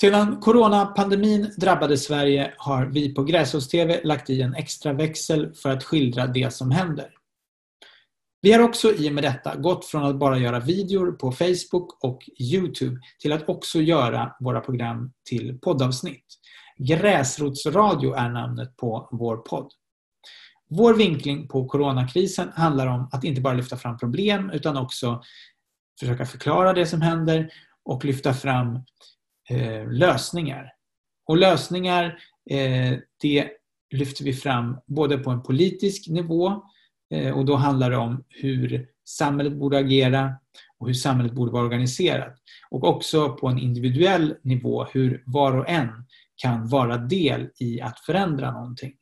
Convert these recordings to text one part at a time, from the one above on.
Sedan coronapandemin drabbade Sverige har vi på Gräsås-TV lagt i en extra växel för att skildra det som händer. Vi har också i och med detta gått från att bara göra videor på Facebook och Youtube till att också göra våra program till poddavsnitt. Gräsrotsradio är namnet på vår podd. Vår vinkling på coronakrisen handlar om att inte bara lyfta fram problem utan också försöka förklara det som händer och lyfta fram eh, lösningar. Och lösningar eh, det lyfter vi fram både på en politisk nivå eh, och då handlar det om hur samhället borde agera och hur samhället borde vara organiserat. Och också på en individuell nivå hur var och en kan vara del i att förändra någonting.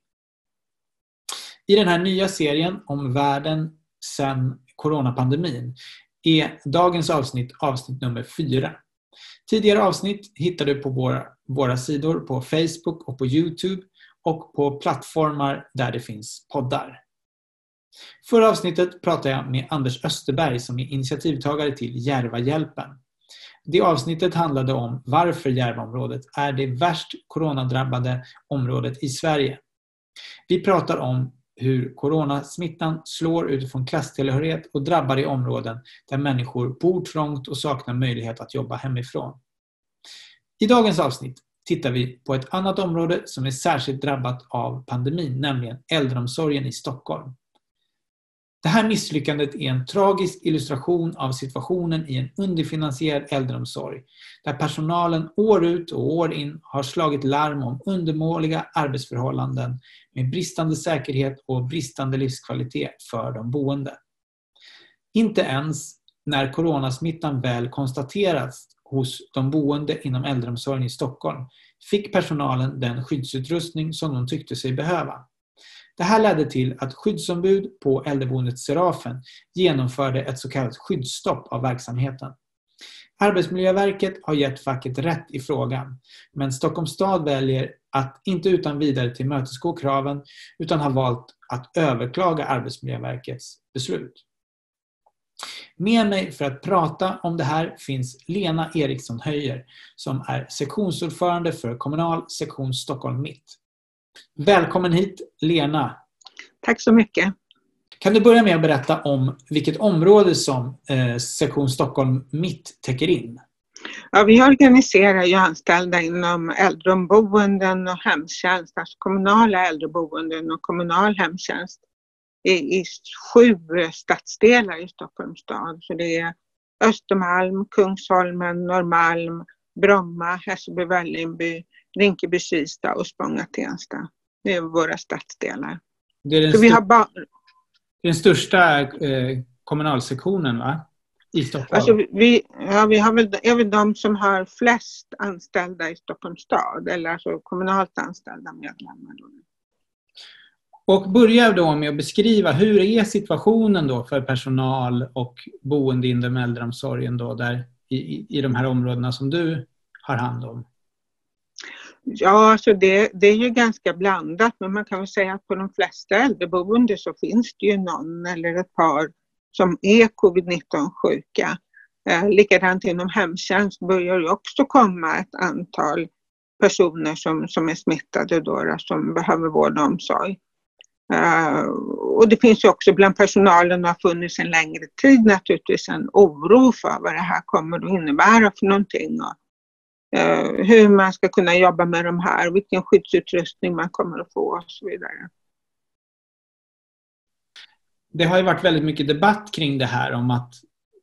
I den här nya serien om världen sedan coronapandemin är dagens avsnitt avsnitt nummer fyra. Tidigare avsnitt hittar du på våra, våra sidor på Facebook och på Youtube och på plattformar där det finns poddar. Förra avsnittet pratade jag med Anders Österberg som är initiativtagare till Järvahjälpen. Det avsnittet handlade om varför Järvaområdet är det värst coronadrabbade området i Sverige. Vi pratar om hur coronasmittan slår utifrån klasstillhörighet och drabbar i områden där människor bor trångt och saknar möjlighet att jobba hemifrån. I dagens avsnitt tittar vi på ett annat område som är särskilt drabbat av pandemin, nämligen äldreomsorgen i Stockholm. Det här misslyckandet är en tragisk illustration av situationen i en underfinansierad äldreomsorg där personalen år ut och år in har slagit larm om undermåliga arbetsförhållanden med bristande säkerhet och bristande livskvalitet för de boende. Inte ens när coronasmittan väl konstaterats hos de boende inom äldreomsorgen i Stockholm fick personalen den skyddsutrustning som de tyckte sig behöva. Det här ledde till att skyddsombud på äldreboendet Serafen genomförde ett så kallat skyddsstopp av verksamheten. Arbetsmiljöverket har gett facket rätt i frågan, men Stockholms stad väljer att inte utan vidare tillmötesgå kraven utan har valt att överklaga Arbetsmiljöverkets beslut. Med mig för att prata om det här finns Lena Eriksson Höjer som är sektionsordförande för Kommunal sektion Stockholm Mitt. Välkommen hit Lena. Tack så mycket. Kan du börja med att berätta om vilket område som eh, sektion Stockholm Mitt täcker in? Ja, vi organiserar ju anställda inom äldreboenden och hemtjänst, alltså kommunala äldreboenden och kommunal hemtjänst i, i sju stadsdelar i Stockholms stad. Så det är Östermalm, Kungsholmen, Norrmalm, Bromma, Hässelby, Vällingby, Rinkeby, Kista och Spånga-Tensta. Det är våra stadsdelar. Det är den, vi har ba- den största eh, kommunalsektionen va? i Stockholm? Alltså vi, ja, vi har väl, är väl de som har flest anställda i Stockholms stad, eller alltså kommunalt anställda medlemmar. Och börja då med att beskriva hur är situationen då för personal och boende inom äldreomsorgen då där i, i de här områdena som du har hand om? Ja, alltså det, det är ju ganska blandat men man kan väl säga att på de flesta äldreboenden så finns det ju någon eller ett par som är covid-19 sjuka. Eh, likadant inom hemtjänst börjar det också komma ett antal personer som, som är smittade då, som behöver vård och omsorg. Uh, och det finns ju också bland personalen, och har funnits en längre tid naturligtvis, en oro för vad det här kommer att innebära för någonting. Och, Eh, hur man ska kunna jobba med de här, vilken skyddsutrustning man kommer att få och så vidare. Det har ju varit väldigt mycket debatt kring det här om att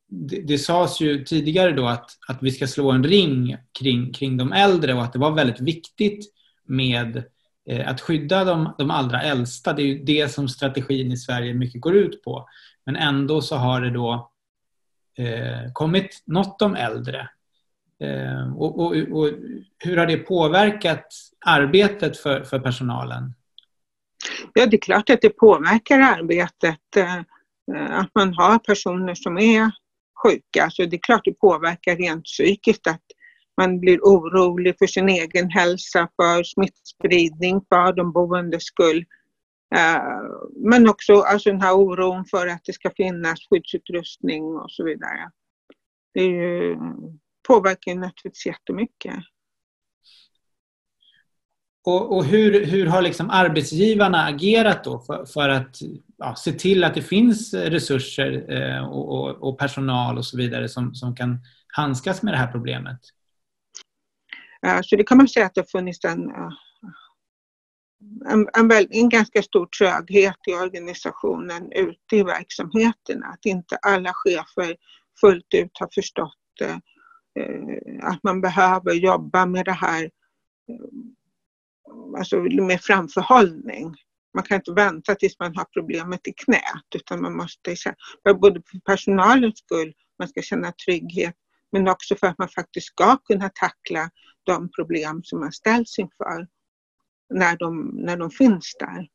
det, det sades ju tidigare då att, att vi ska slå en ring kring, kring de äldre och att det var väldigt viktigt med Eh, att skydda de, de allra äldsta, det är ju det som strategin i Sverige mycket går ut på. Men ändå så har det då eh, kommit något om äldre. Eh, och, och, och, hur har det påverkat arbetet för, för personalen? Ja, det är klart att det påverkar arbetet eh, att man har personer som är sjuka. Så det är klart det påverkar rent psykiskt att man blir orolig för sin egen hälsa, för smittspridning, för de boendes skull. Eh, men också alltså den här oron för att det ska finnas skyddsutrustning och så vidare. Det ju, påverkar naturligtvis jättemycket. Och, och, hur, hur har liksom arbetsgivarna agerat då för, för att ja, se till att det finns resurser eh, och, och, och, personal och så vidare som, som kan handskas med det här problemet? Så det kan man säga att det har funnits en, en, en, en ganska stor tröghet i organisationen ute i verksamheterna. Att inte alla chefer fullt ut har förstått eh, Eh, att man behöver jobba med det här eh, alltså med framförhållning. Man kan inte vänta tills man har problemet i knät utan man måste, både för personalens skull, man ska känna trygghet, men också för att man faktiskt ska kunna tackla de problem som man ställs inför när de, när de finns där.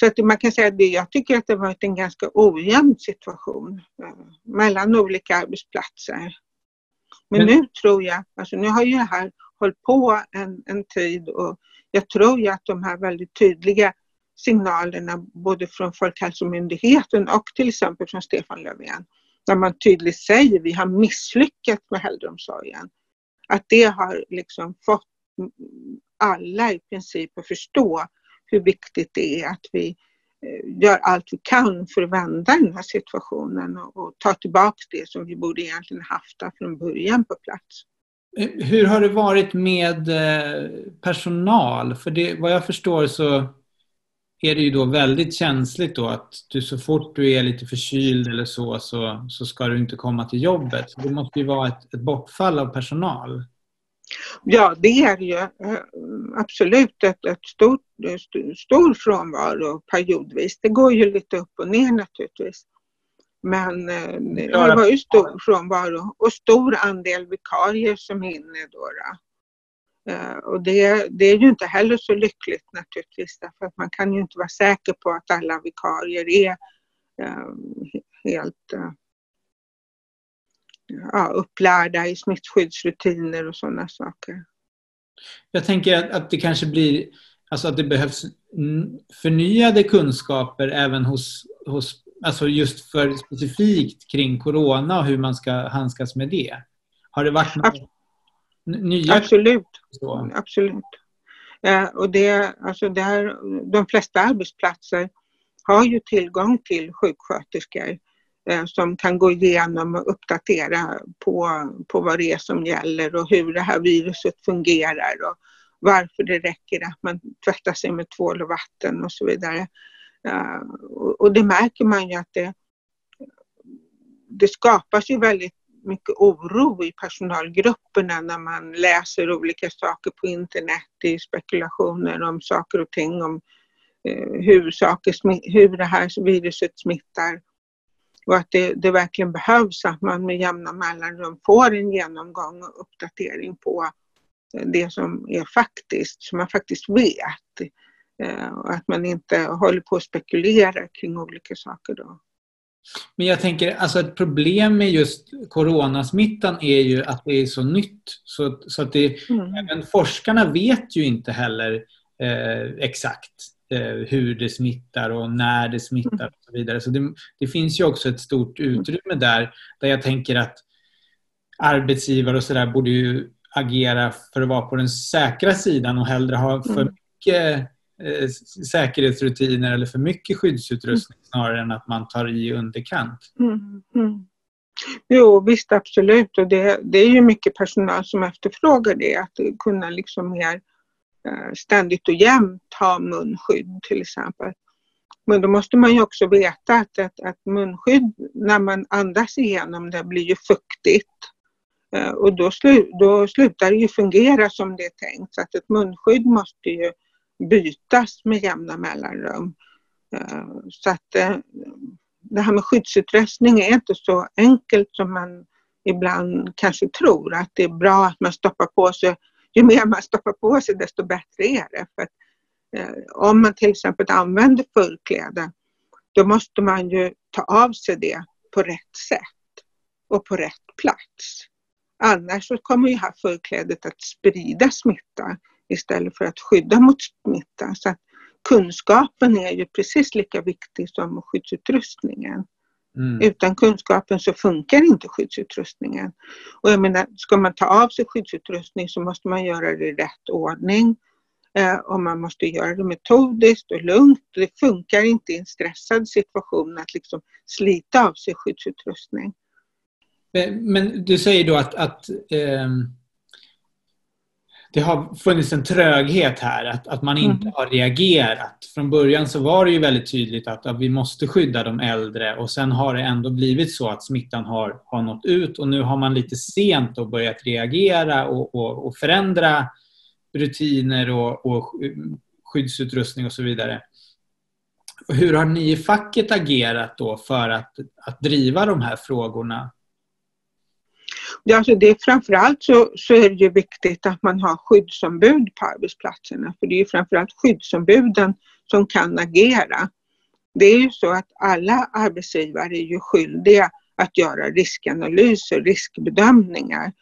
Så att man kan säga att jag tycker att det varit en ganska ojämn situation eh, mellan olika arbetsplatser. Men, Men nu tror jag, alltså nu har ju det här hållit på en, en tid och jag tror ju att de här väldigt tydliga signalerna både från Folkhälsomyndigheten och till exempel från Stefan Löfven, där man tydligt säger att vi har misslyckats med äldreomsorgen. Att det har liksom fått alla i princip att förstå hur viktigt det är att vi eh, gör allt vi kan för att vända den här situationen och, och ta tillbaka det som vi borde egentligen haft från början på plats. Eh, hur har det varit med eh, personal? För det, vad jag förstår så är det ju då väldigt känsligt då att du så fort du är lite förkyld eller så, så, så ska du inte komma till jobbet. Så det måste ju vara ett, ett bortfall av personal. Ja, det är ju eh, absolut ett, ett stort, stor frånvaro periodvis. Det går ju lite upp och ner naturligtvis. Men eh, det var ju stor frånvaro och stor andel vikarier som är inne då. då. Eh, och det, det, är ju inte heller så lyckligt naturligtvis därför att man kan ju inte vara säker på att alla vikarier är helt ja, upplärda i smittskyddsrutiner och sådana saker. Jag tänker att det kanske blir, alltså att det behövs förnyade kunskaper även hos, hos alltså just för specifikt kring corona och hur man ska handskas med det. Har det varit några nya? Absolut. Så? Absolut. Ja, och det, alltså där, de flesta arbetsplatser har ju tillgång till sjuksköterskor Eh, Eh, som kan gå igenom och uppdatera på, på vad det är som gäller och hur det här viruset fungerar och varför det räcker att man tvättar sig med tvål och vatten och så vidare. Eh, och det märker man ju att det, det skapas ju väldigt mycket oro i personalgrupperna när man läser olika saker på internet i spekulationer om saker och ting, om eh, hur, saker, hur det här viruset smittar och att det, det, verkligen behövs att man med jämna mellanrum får en genomgång och uppdatering på det som är faktiskt, som man faktiskt vet. Eh, och att man inte håller på att spekulera kring olika saker då. Men jag tänker, alltså ett problem med just coronasmittan är ju att det är så nytt. Så, så att det, mm. även forskarna vet ju inte heller eh, exakt Eh, hur det smittar och när det smittar och så vidare. Så det, det, finns ju också ett stort utrymme där, där jag tänker att arbetsgivare och sådär borde ju agera för att vara på den säkra sidan och hellre ha för mm. mycket eh, säkerhetsrutiner eller för mycket skyddsutrustning mm. snarare än att man tar i underkant. Mm. Mm. Jo visst absolut och det, det är ju mycket personal som efterfrågar det, att kunna liksom mer Eh, Eh, ständigt och jämt ha munskydd till exempel. Men då måste man ju också veta att att, att munskydd när man andas igenom det blir ju fuktigt. Eh, och då, slu, då slutar det ju fungera som det är tänkt. Så att ett munskydd måste ju bytas med jämna mellanrum. Eh, så att det här med skyddsutrustning är inte så enkelt som man ibland kanske tror. Att det är bra att man stoppar på sig ju mer man stoppar på sig desto bättre är det. För att, eh, om man till exempel använder fullkläde, då måste man ju ta av sig det på rätt sätt och på rätt plats. Annars så kommer ju här förklädet att sprida smitta istället för att skydda mot smitta. Så att kunskapen är ju precis lika viktig som skyddsutrustningen. Mm. Utan kunskapen så funkar inte skyddsutrustningen. Och jag menar, ska man ta av sig skyddsutrustning så måste man göra det i rätt ordning. Eh, och man måste göra det metodiskt och lugnt. Det funkar inte i en stressad situation att liksom slita av sig skyddsutrustning. Men du säger då att, att eh, det har funnits en tröghet här, att, att man inte mm. har reagerat. Från början så var det ju väldigt tydligt att, att, vi måste skydda de äldre och sen har det ändå blivit så att smittan har, har nått ut och nu har man lite sent då börjat reagera och, och, och förändra rutiner och, och skyddsutrustning och så vidare. Hur har ni i facket agerat då för att, att driva de här frågorna? Ja, alltså det är framförallt så, så är det ju viktigt att man har skyddsombud på arbetsplatserna. För det är ju framförallt skyddsombuden som kan agera. Det är ju så att alla arbetsgivare är ju skyldiga att göra riskanalyser, riskbedömningar.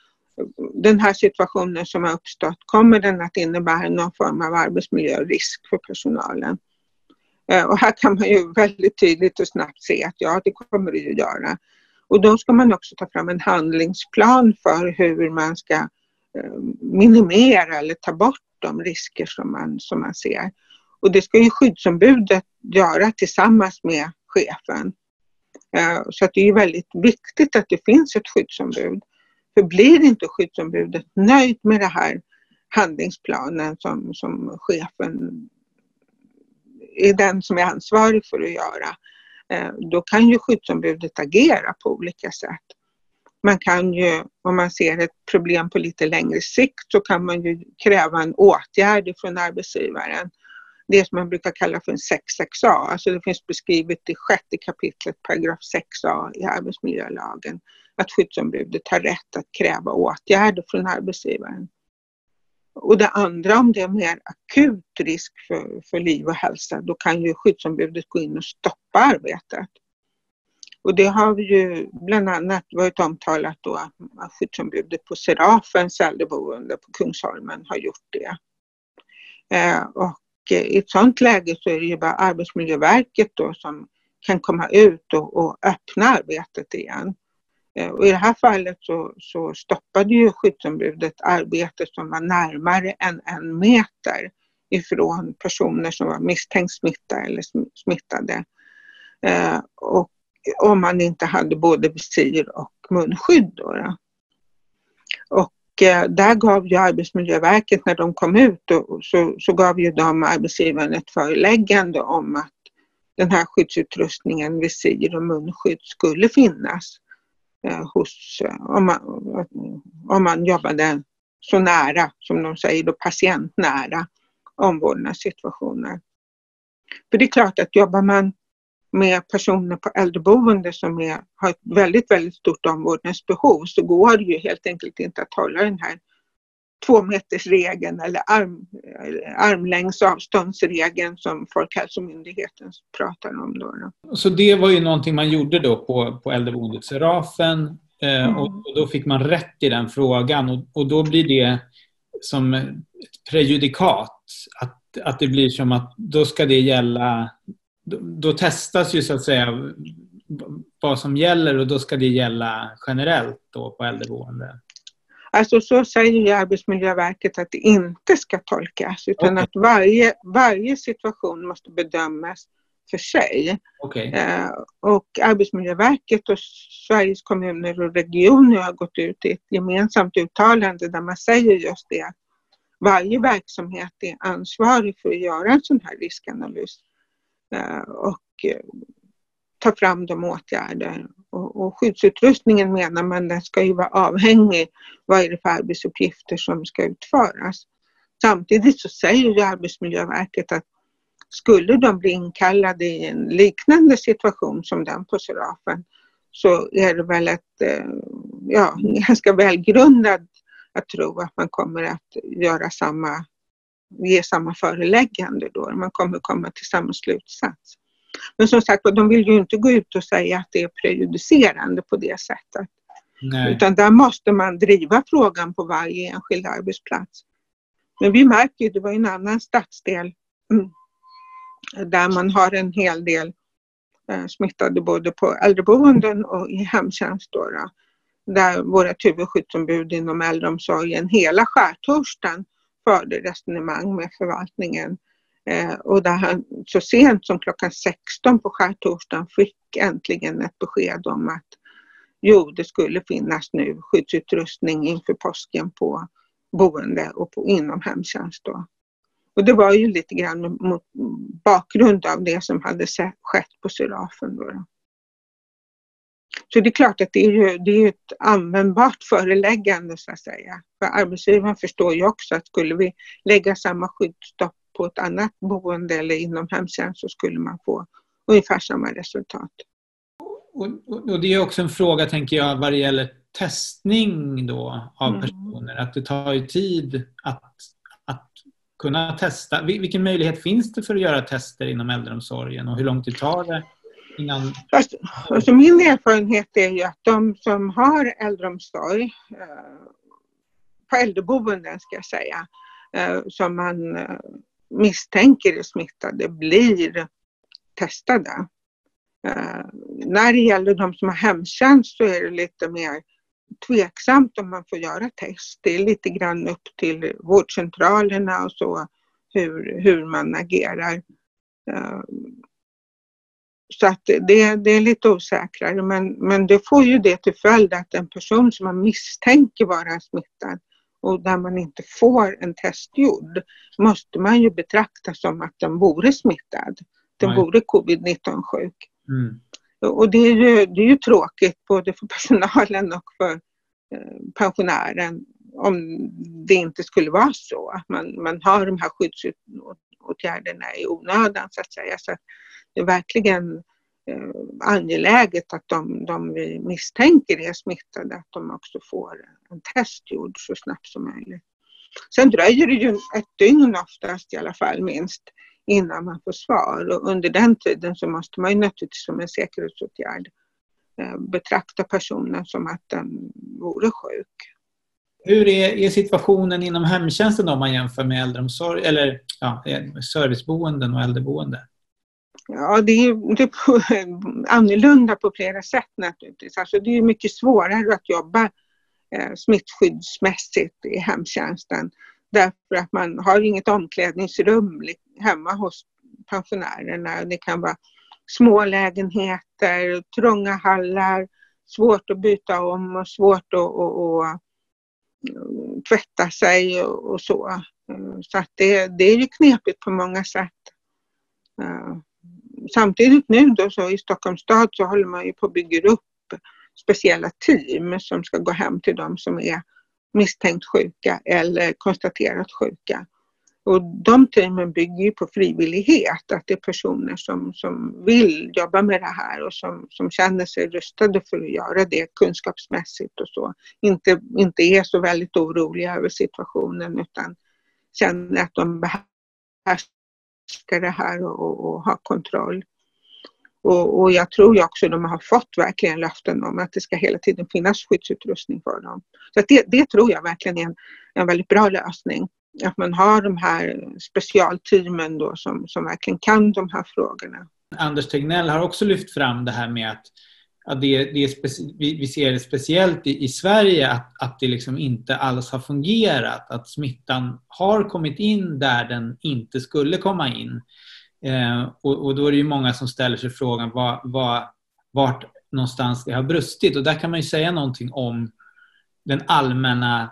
Den här situationen som har uppstått, kommer den att innebära någon form av arbetsmiljörisk för personalen? Eh, och här kan man ju väldigt tydligt och snabbt se att ja, det kommer det ju göra. Och då ska man också ta fram en handlingsplan för hur man ska eh, minimera eller ta bort de risker som man, som man ser. Och det ska ju skyddsombudet göra tillsammans med chefen. Eh, så att det är väldigt viktigt att det finns ett skyddsombud. För blir inte skyddsombudet nöjd med den här handlingsplanen som, som chefen är den som är ansvarig för att göra, Eh, då kan ju skyddsombudet agera på olika sätt. Man kan ju, om man ser ett problem på lite längre sikt, så kan man ju kräva en åtgärd från arbetsgivaren. Det som man brukar kalla för en 6.6a. alltså det finns beskrivet i sjätte kapitlet paragraf 6A i arbetsmiljölagen, att skyddsombudet har rätt att kräva åtgärder från arbetsgivaren. Och det andra, om det är mer akut risk för, för liv och hälsa, då kan ju skyddsombudet gå in och stoppa arbetet. Och det har vi ju bland annat varit omtalat då att skyddsombudet på Serafens äldreboende på Kungsholmen har gjort det. Eh, och i ett sådant läge så är det ju bara Arbetsmiljöverket då som kan komma ut och, och öppna arbetet igen. Eh, och I det här fallet så, så stoppade ju skyddsombudet arbetet som var närmare än en meter ifrån personer som var misstänkt smittade eller smittade. Eh, och om man inte hade både visir och munskydd. Då, då. Och eh, där gav ju Arbetsmiljöverket, när de kom ut, då, så, så gav ju de arbetsgivaren ett föreläggande om att den här skyddsutrustningen, visir och munskydd skulle finnas Eh, hos, eh, om, man, om man jobbade så nära, som de säger, då patientnära omvårdnadssituationer. För det är klart att jobbar man med personer på äldreboende som är, har ett väldigt, väldigt stort omvårdnadsbehov så går det ju helt enkelt inte att hålla den här tvåmetersregeln eller arm, armlängds avståndsregeln som Folkhälsomyndigheten pratar om. Då, då. Så det var ju någonting man gjorde då på, på äldreboendet Serafen eh, mm. och, och, då fick man rätt i den frågan och, och då blir det som ett prejudikat. Att, att det blir som att då ska det gälla, då, då testas ju så att säga vad som gäller och då ska det gälla generellt då på äldreboende. Alltså så säger ju Arbetsmiljöverket att det inte ska tolkas utan okay. att varje, varje situation måste bedömas för sig. Okay. Eh, och Arbetsmiljöverket och Sveriges kommuner och regioner har gått ut i ett gemensamt uttalande där man säger just det. Varje verksamhet är ansvarig för att göra en sån här riskanalys eh, och eh, ta fram de åtgärder och, och skyddsutrustningen menar man den ska ju vara avhängig vad är det för arbetsuppgifter som ska utföras. Samtidigt så säger ju Arbetsmiljöverket att skulle de bli inkallade i en liknande situation som den på Serafen så är det väl ett, eh, ja, ganska välgrundat att tro att man kommer att göra samma, ge samma föreläggande då. Man kommer komma till samma slutsats. Men som sagt de vill ju inte gå ut och säga att det är prejudicerande på det sättet. Nej. Utan där måste man driva frågan på varje enskild arbetsplats. Men vi märker, det var en annan stadsdel mm, där man har en hel del eh, smittade både på äldreboenden och i hemtjänst. Då, där vårt huvudskyddsombud inom äldreomsorgen hela skärtorsdagen förde resonemang med förvaltningen Eh, och där han så sent som klockan 16 på skärtorsdagen fick äntligen ett besked om att jo, det skulle finnas nu skyddsutrustning inför påsken på boende och på, inom hemtjänst. Då. Och det var ju lite grann mot bakgrund av det som hade skett på Serafen. Då, då. Så det är klart att det är, ju, det är ett användbart föreläggande så att säga. För arbetsgivaren förstår ju också att skulle vi lägga samma skyddsstopp på ett annat boende eller inom hemtjänst så skulle man få ungefär samma resultat. Och, och, det är också en fråga, tänker jag, vad det gäller testning då av mm. personer. Att det tar ju tid att, att kunna testa. Vilken möjlighet finns det för att göra tester inom äldreomsorgen och hur lång tid tar det? Innan... Alltså, alltså min erfarenhet är ju att de som har äldreomsorg eh, på äldreboenden ska jag säga, eh, som man eh, misstänker är smittade blir testade. Eh, när det gäller de som har hemtjänst så är det lite mer tveksamt om man får göra test. Det är lite grann upp till vårdcentralerna och så hur, hur man agerar. Eh, så att det, det är lite osäkrare men, men det får ju det till följd att en person som man misstänker vara smittad och där man inte får en test gjord måste man ju betrakta som att den vore smittad. Den Nej. vore covid-19 sjuk. Mm. Och det är, ju, det är ju tråkigt både för personalen och för eh, pensionären om det inte skulle vara så att man, man har de här skyddsåtgärderna i onödan så att säga. Så att det är verkligen Eh, angeläget att de, de vi misstänker är smittade, att de också får en test gjord så snabbt som möjligt. Sen dröjer det ju ett dygn oftast i alla fall minst innan man får svar och under den tiden så måste man ju naturligtvis som en säkerhetsåtgärd eh, betrakta personen som att den vore sjuk. Hur är, är situationen inom hemtjänsten om man jämför med äldreomsorg eller ja, eh, serviceboenden och äldreboende? Ja, det är, det är annorlunda på flera sätt naturligtvis. Alltså det är mycket svårare att jobba eh, smittskyddsmässigt i hemtjänsten därför att man har inget omklädningsrum hemma hos pensionärerna. Det kan vara små lägenheter, trånga hallar, svårt att byta om och svårt att, att, att eh, tvätta sig och, så. Eh, så att det, det är ju knepigt på många sätt. Eh, Samtidigt nu då så i Stockholms stad så håller man ju på att bygga upp speciella team som ska gå hem till de som är misstänkt sjuka eller konstaterat sjuka. Och de teamen bygger ju på frivillighet, att det är personer som, som vill jobba med det här och som, som känner sig rustade för att göra det kunskapsmässigt och så. Inte, inte är så väldigt oroliga över situationen utan känner att de behärskar det här och, och, och ha kontroll. Och, och, jag tror ju också de har fått verkligen löften om att det ska hela tiden finnas skyddsutrustning för dem. Så det, det tror jag verkligen är en, en väldigt bra lösning. Att man har de här specialteamen då som, som verkligen kan de här frågorna. Anders Tegnell har också lyft fram det här med att, att det, det är vi, vi, ser det speciellt i, i, Sverige att, att det liksom inte alls har fungerat. Att smittan har kommit in där den inte skulle komma in. Eh, och, och, då är det ju många som ställer sig frågan var, var, vart någonstans det har brustit. Och där kan man ju säga någonting om den allmänna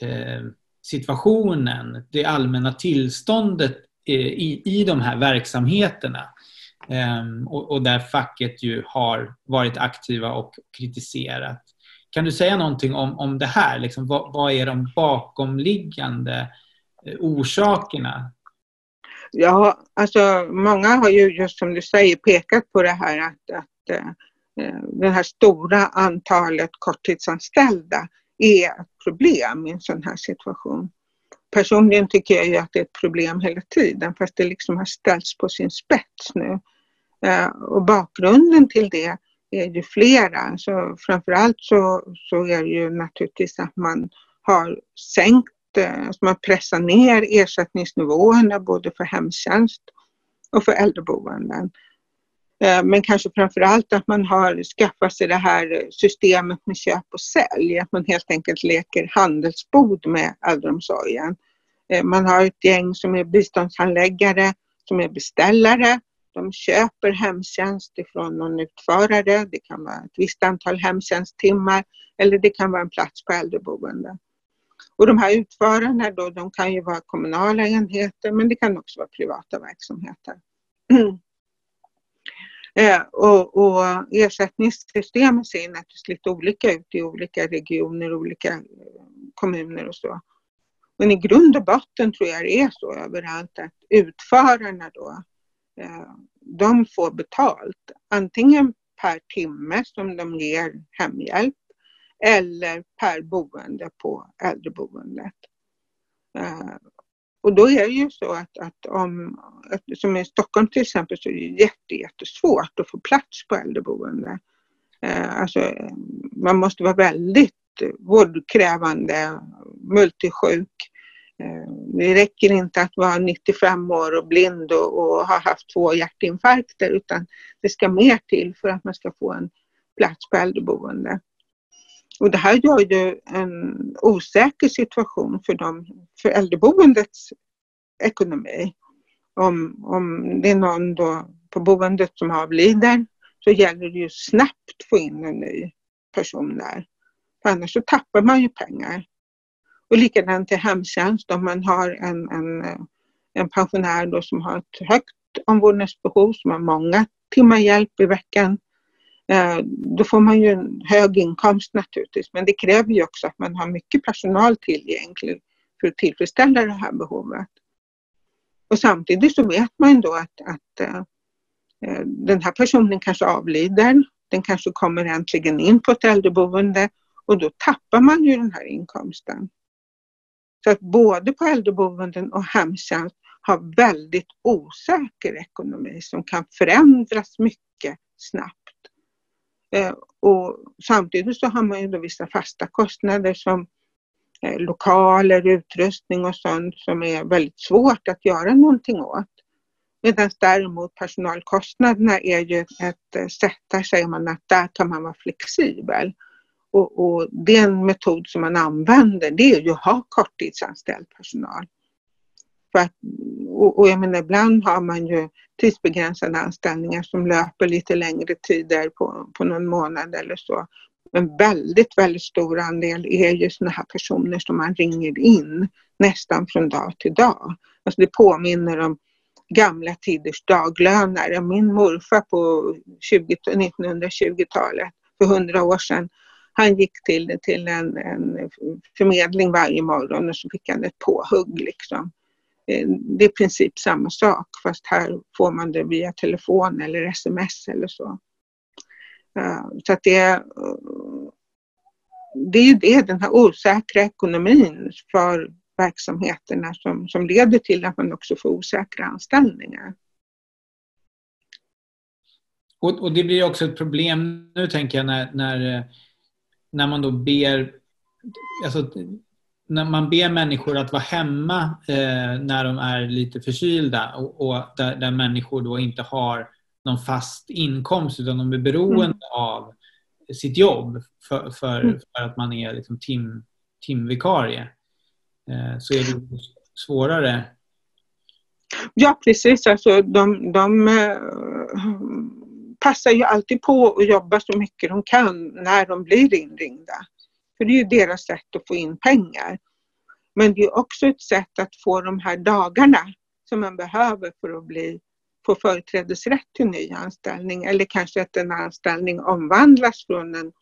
eh, situationen, det allmänna tillståndet eh, i, i de här verksamheterna. Ehm, och, och, där facket ju har varit aktiva och kritiserat. Kan du säga någonting om, om det här? Liksom, vad, vad är de bakomliggande eh, orsakerna Ja, alltså många har ju just som du säger pekat på det här att, att eh, eh, det här stora antalet korttidsanställda är ett problem i en sån här situation. Personligen tycker jag ju att det är ett problem hela tiden fast det liksom har ställts på sin spets nu. Eh, och bakgrunden till det är ju flera. Så framförallt så, så är det ju naturligtvis att man har sänkt alltså man pressar ner ersättningsnivåerna både för hemtjänst och för äldreboenden. Eh, men kanske framför allt att man har skaffat sig det här systemet med köp och sälj. Att man helt enkelt leker handelsbod med äldreomsorgen. Eh, man har ett gäng som är biståndshandläggare, som är beställare. De köper hemtjänst ifrån någon utförare. Det kan vara ett visst antal hemtjänsttimmar eller det kan vara en plats på äldreboende. Och de här utförarna då, de kan ju vara kommunala enheter men det kan också vara privata verksamheter. Eh, och, och ersättningssystemen ser naturligtvis lite olika ut i olika regioner, olika eh, kommuner och så. Men i grund och botten tror jag det är så överallt att utförarna då, Eh, de får betalt. Antingen per timme som de ger hemhjälp eller per boende på äldreboendet. Eh, och då är det ju så att, att om, som i Stockholm till exempel, så är det jätte, jättesvårt att få plats på äldreboende. Eh, alltså, man måste vara väldigt vårdkrävande, multisjuk. Eh, det räcker inte att vara 95 år och blind och, och ha haft två hjärtinfarkter utan det ska mer till för att man ska få en plats på äldreboende. Och det här gör ju en osäker situation för, dem, för äldreboendets ekonomi. Om, om det är någon då på boendet som avlider så gäller det ju snabbt få in en ny person där. För annars så tappar man ju pengar. Och likadant till hemtjänst om man har en, en, eh, en pensionär då som har ett högt omvårdnadsbehov, som har många timmar hjälp i veckan eh, då får man ju en hög inkomst naturligtvis, men det kräver ju också att man har mycket personal tillgänglig för att tillfredsställa det här behovet. Och samtidigt så vet man då att, att eh, den här personen kanske avlider, den kanske kommer äntligen in på ett äldreboende och då tappar man ju den här inkomsten. Så att både på äldreboenden och hemtjänst har väldigt osäker ekonomi som kan förändras mycket snabbt. Eh, och samtidigt så har man ju då vissa fasta kostnader som eh, lokaler, utrustning och sånt som är väldigt svårt att göra någonting åt. Medan däremot personalkostnaderna är ju ett eh, sätt, där säger man att där kan man vara flexibel. Och, och den metod som man använder det är ju att ha korttidsanställd personal. För att, och, och jag menar ibland har man ju tidsbegränsade anställningar som löper lite längre tider på, på någon månad eller så. En väldigt, väldigt stor andel är ju sådana här personer som man ringer in nästan från dag till dag. Alltså det påminner om gamla tiders daglönare. Min morfar på 1920-talet, för hundra år sedan, han gick till, till en, en förmedling varje morgon och så fick han ett påhugg liksom. Eh, det är i princip samma sak fast här får man det via telefon eller sms eller så. Eh, så att det, eh, det är ju det, den här osäkra ekonomin för verksamheterna som, som leder till att man också får osäkra anställningar. Och, och det blir också ett problem nu tänker jag när, när, när man då ber Alltså, när man ber människor att vara hemma eh, när de är lite förkylda och, och där, där, människor då inte har någon fast inkomst utan de är beroende mm. av sitt jobb för, för, mm. för, att man är liksom tim, timvikarie eh, så är det svårare. Ja precis, alltså de, de eh, passar ju alltid på att jobba så mycket de kan när de blir inringda. För det är ju deras sätt att få in pengar. Men det är också ett sätt att få de här dagarna som man behöver för att bli, få företrädesrätt till ny anställning eller kanske att en anställning omvandlas från en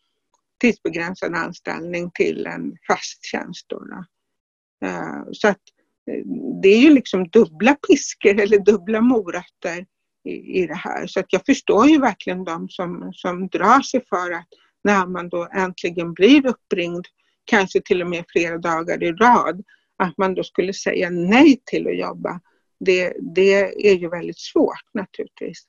tidsbegränsad anställning till en fast tjänst. Då, då. Eh, så att eh, det är ju liksom dubbla piskor eller dubbla morötter i, i det här. Så att jag förstår ju verkligen de som, som drar sig för att när man då äntligen blir uppringd, kanske till och med flera dagar i rad, att man då skulle säga nej till att jobba. Det, det är ju väldigt svårt naturligtvis.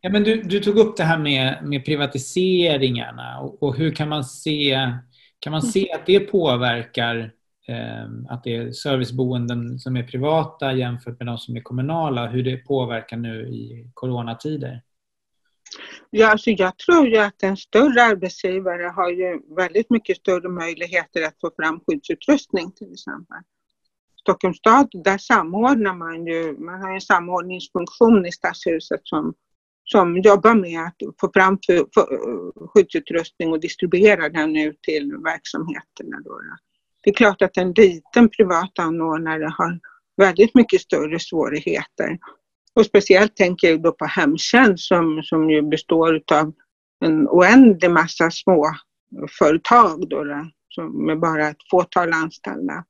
Ja, men du, du tog upp det här med, med privatiseringarna och, och hur kan man se, kan man se att det påverkar eh, Ehm, att det är serviceboenden som är privata jämfört med de som är kommunala, hur det påverkar nu i coronatider? Ja, alltså jag tror ju att en större arbetsgivare har ju väldigt mycket större möjligheter att få fram skyddsutrustning till exempel. Stockholms stad, där samordnar man ju, man har en samordningsfunktion i stadshuset som, som jobbar med att få fram för, för, skyddsutrustning och distribuera den ut till verksamheterna. Då. Det är klart att en liten privat anordnare har väldigt mycket större svårigheter. Och speciellt tänker jag då på hemtjänst som, som ju består av en oändlig massa små företag då, som med bara ett fåtal anställda.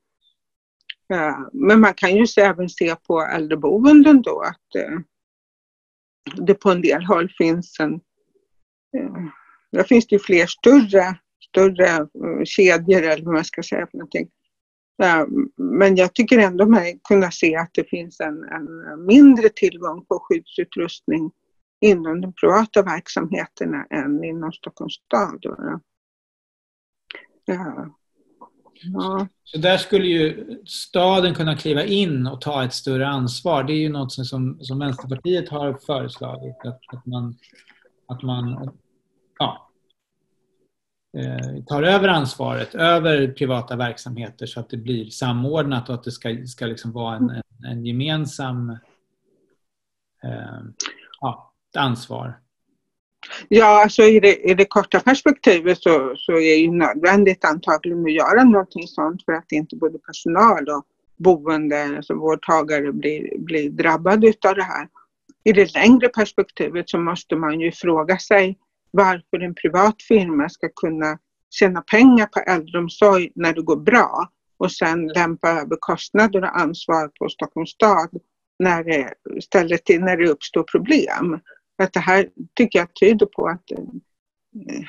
Men man kan ju även se på äldreboenden då att eh, det på en del håll finns en... Eh, där finns det ju fler större, större eh, kedjor eller vad man ska säga för någonting. Eh, men jag tycker ändå mig kunna se att det finns en, en mindre tillgång på skyddsutrustning inom de privata verksamheterna än inom Stockholms stad. Eh, ja. Ja. Så där skulle ju staden kunna kliva in och ta ett större ansvar. Det är ju något som, som Vänsterpartiet har föreslagit. Att, att man, att man ja, Eh, tar över ansvaret över privata verksamheter så att det blir samordnat och att det ska, ska liksom vara en, en, en gemensam eh, ja, ansvar. Ja, alltså i det, i det korta perspektivet så, så är det nödvändigt antagligen att göra någonting sånt för att inte både personal och boende, alltså vårdtagare, blir, blir drabbade av det här. I det längre perspektivet så måste man ju fråga sig varför en privat firma ska kunna tjäna pengar på äldreomsorg när det går bra och sen lämpa över kostnader och ansvar på Stockholms stad när det, istället till när det uppstår problem. Att det här tycker jag tyder på att eh,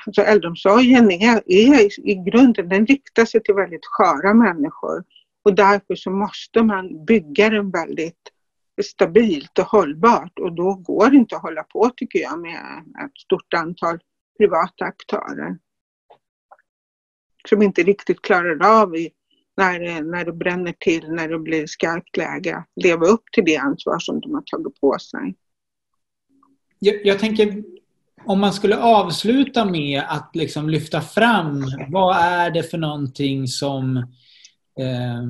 alltså äldreomsorgen är, är i grunden, den riktar sig till väldigt sköra människor. Och därför så måste man bygga den väldigt stabilt och hållbart och då går det inte att hålla på tycker jag med ett stort antal privata aktörer. Som inte riktigt klarar av i, när, det, när det bränner till, när det blir skarpt läge, att leva upp till det ansvar som de har tagit på sig jag, jag tänker om man skulle avsluta med att liksom lyfta fram vad är det för någonting som eh,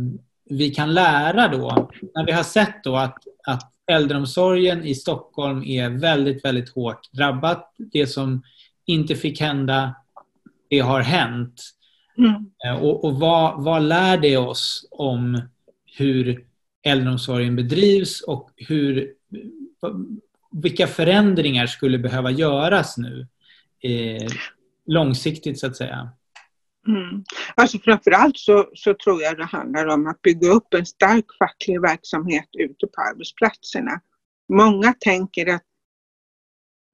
vi kan lära då? När vi har sett då att, att äldreomsorgen i Stockholm är väldigt, väldigt hårt drabbat. Det som inte fick hända, det har hänt. Mm. Eh, och, och vad, vad lär det oss om hur äldreomsorgen bedrivs och hur, vilka förändringar skulle behöva göras nu eh, långsiktigt så att säga? Mm. Alltså framförallt så, så tror jag det handlar om att bygga upp en stark facklig verksamhet ute på arbetsplatserna. Många tänker att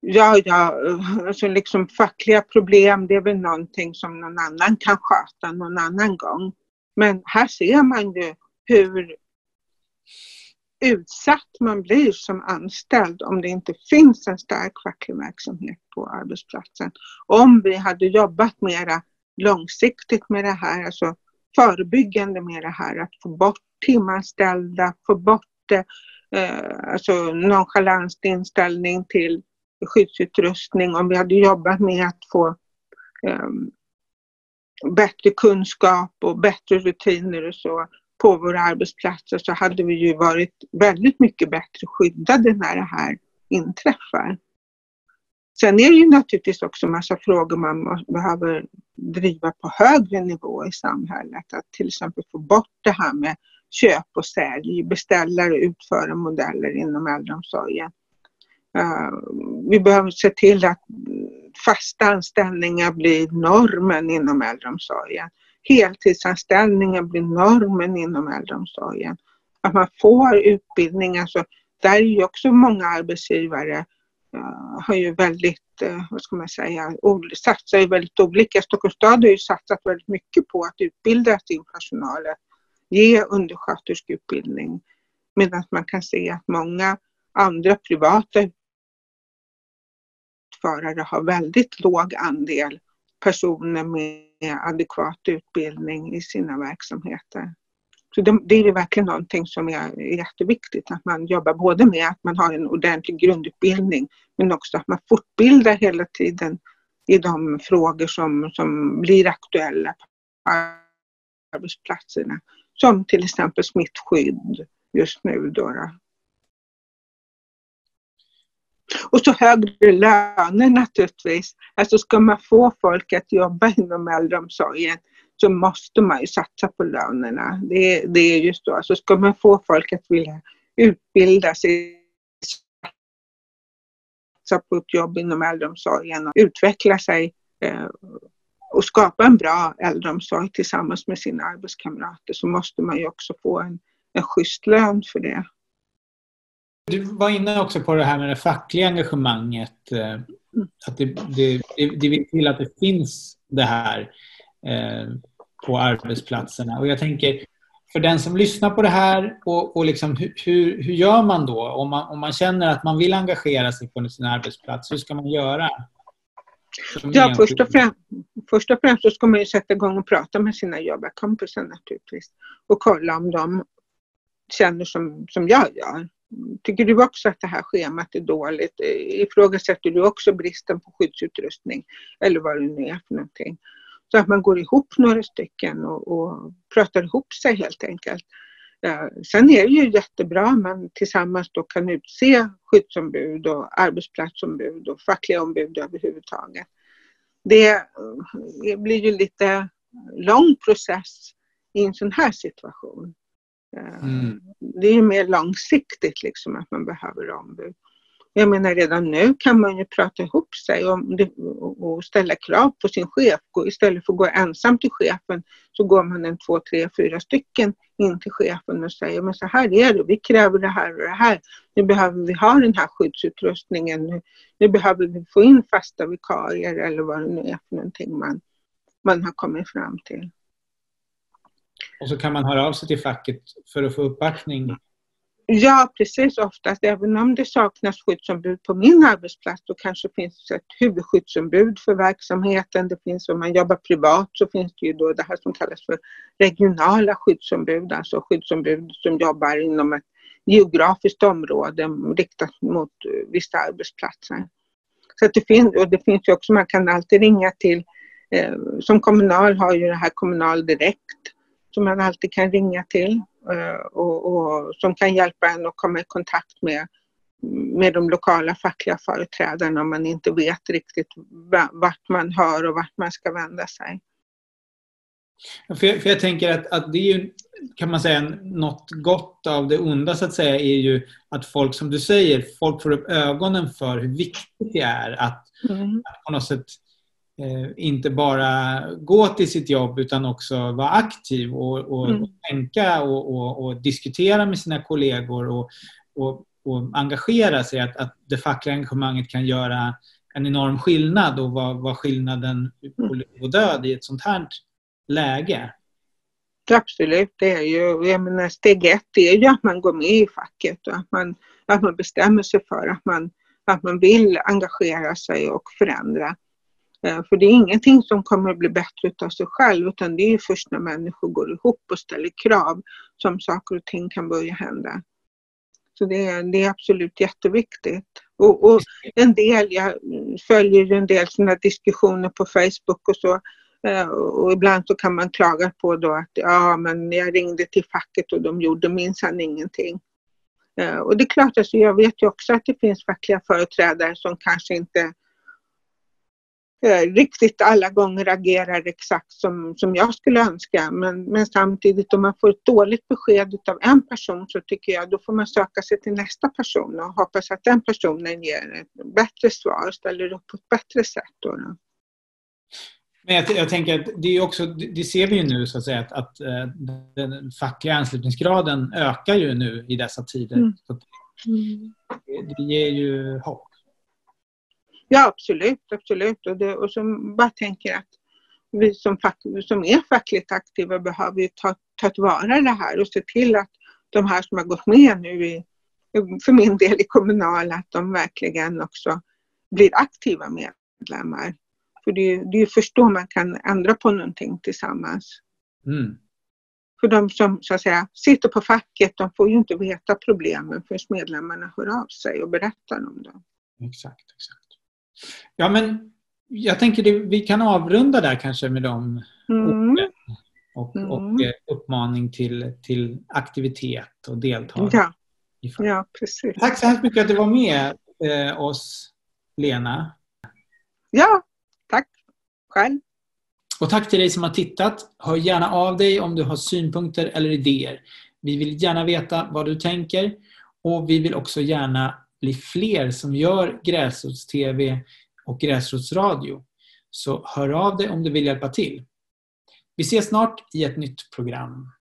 ja, ja, alltså liksom fackliga problem det är väl någonting som någon annan kan sköta någon annan gång. Men här ser man ju hur utsatt man blir som anställd om det inte finns en stark facklig verksamhet på arbetsplatsen. Om vi hade jobbat mera långsiktigt med det här, alltså förebyggande med det här, att få bort timanställda, få bort eh, alltså nonchalans inställning till skyddsutrustning, om vi hade jobbat med att få eh, bättre kunskap och bättre rutiner och så, på våra arbetsplatser så hade vi ju varit väldigt mycket bättre skyddade när det här inträffar. Sen är det ju naturligtvis också massa frågor man behöver driva på högre nivå i samhället. Att till exempel få bort det här med köp och sälj, beställare och utföra modeller inom äldreomsorgen. Eh, vi behöver se till att fasta anställningar blir normen inom äldreomsorgen heltidsanställningar blir normen inom äldreomsorgen. Att man får utbildning, alltså, där är ju också många arbetsgivare Eh, har ju väldigt, eh, vad ska man säga, satsar ju väldigt olika. Stockholms stad har ju satsat väldigt mycket på att utbilda sin personal, att ge undersköterskeutbildning. Medan man kan se att många andra privata utförare har väldigt låg andel personer med adekvat utbildning i sina verksamheter. Så det, det är verkligen någonting som är jätteviktigt, att man jobbar både med att man har en ordentlig grundutbildning men också att man fortbildar hela tiden i de frågor som, som blir aktuella på arbetsplatserna. Som till exempel smittskydd just nu. Då. Och så högre löner naturligtvis. Alltså ska man få folk att jobba inom äldreomsorgen så måste man ju satsa på lönerna. Det, det är just så. Alltså ska man få folk att vilja utbilda sig satsa på ett jobb inom äldreomsorgen och utveckla sig eh, och skapa en bra äldreomsorg tillsammans med sina arbetskamrater så måste man ju också få en, en schysst lön för det. Du var inne också på det här med det fackliga engagemanget. Eh, mm. Att det, det, det vill till att det finns det här på arbetsplatserna. Och jag tänker, för den som lyssnar på det här och, och liksom, hur, hur gör man då om man, om man känner att man vill engagera sig på sin arbetsplats? Hur ska man göra? Ja, först och, främst, först och främst så ska man ju sätta igång och prata med sina jobbarkompisar naturligtvis och kolla om de känner som, som jag gör. Tycker du också att det här schemat är dåligt? Ifrågasätter du också bristen på skyddsutrustning eller vad det nu är för någonting? Så att man går ihop några stycken och, och pratar ihop sig helt enkelt. Sen är det ju jättebra om man tillsammans då kan utse skyddsombud och arbetsplatsombud och fackliga ombud överhuvudtaget. Det blir ju lite lång process i en sån här situation. Mm. Det är ju mer långsiktigt liksom att man behöver ombud. Jag menar redan nu kan man ju prata ihop sig och, ställa krav på sin chef. Istället för att gå ensam till chefen så går man en två, tre, fyra stycken in till chefen och säger men så här är det, vi kräver det här och det här. Nu behöver vi ha den här skyddsutrustningen. Nu, nu behöver vi få in fasta vikarier eller vad det nu är för någonting man, man har kommit fram till. Och så kan man höra av sig till facket för att få uppbackning Ja, precis. Oftast, även om det saknas skyddsombud på min arbetsplats, då kanske finns ett huvudskyddsombud för verksamheten. Det finns, om man jobbar privat så finns det ju då det här som kallas för regionala skyddsombud, alltså skyddsombud som jobbar inom ett geografiskt område riktat mot eh, vissa arbetsplatser. Så att det, finns, och det finns ju också, man kan alltid ringa till, eh, som kommunal har ju det här Kommunal Direkt som man alltid kan ringa till och, och, som kan hjälpa en att komma i kontakt med, med de lokala fackliga företrädarna om man inte vet riktigt vart man hör och vart man ska vända sig. För jag, för jag tänker att, att det är ju, kan man säga, något gott av det onda så att säga är ju att folk, som du säger, folk får upp ögonen för hur viktigt det är att, mm. att på något sätt eh, inte bara gå till sitt jobb utan också vara aktiv och, och, mm. och tänka och, och, diskutera med sina kollegor och, och, engagera sig. Att, att det fackliga engagemanget kan göra en enorm skillnad och vad, vad skillnaden på liv och död i ett sånt här läge. Absolut, det är ju, jag menar, steg ett är ju att man går med i facket och att man, att man bestämmer sig för att man, att man vill engagera sig och förändra. Eh, för det är ingenting som kommer att bli bättre av sig själv utan det är först när människor går ihop och ställer krav som saker och ting kan börja hända. Så det är, det är absolut jätteviktigt. Och, och en del, jag följer en del sådana diskussioner på Facebook och så eh, och ibland så kan man klaga på då att ja, men jag ringde till facket och de gjorde minsann ingenting. Eh, och det är klart, alltså, jag vet ju också att det finns fackliga företrädare som kanske inte Eh, riktigt alla gånger agerar exakt som, som jag skulle önska. Men, men samtidigt om man får ett dåligt besked av en person så tycker jag då får man söka sig till nästa person och hoppas att den personen ger ett bättre svar ställer upp på ett bättre sätt. Då, då. Men jag, jag, tänker att det är också, det ser vi ju nu så att säga att, att eh, den fackliga anslutningsgraden ökar ju nu i dessa tider. Mm. Mm. Det, det ger ju hopp. Ja, absolut, absolut. Och, det, och som bara tänker att vi som, fack, som är fackligt aktiva behöver ju ta, ta tillvara det här och se till att de här som har gått med nu i, för min del i kommunal, att de verkligen också blir aktiva medlemmar. För det är, det är först då man kan ändra på någonting tillsammans. Mm. För de som så att säga sitter på facket, de får ju inte veta problemen förrän medlemmarna hör av sig och berättar om dem. Exakt, exakt. Ja, men jag tänker det, vi kan avrunda där kanske med de Mm. orden och, Mm. och uppmaning till, till aktivitet och deltagande. Ja, ja, precis. Tack så hemskt mycket att du var med eh, oss, Lena. Ja, tack själv. Och tack till dig som har tittat. Hör gärna av dig om du har synpunkter eller idéer. Vi vill gärna veta vad du tänker och vi vill också gärna bli fler som gör gräsrots-TV och gräsrotsradio. Så hör av dig om du vill hjälpa till. Vi ses snart i ett nytt program.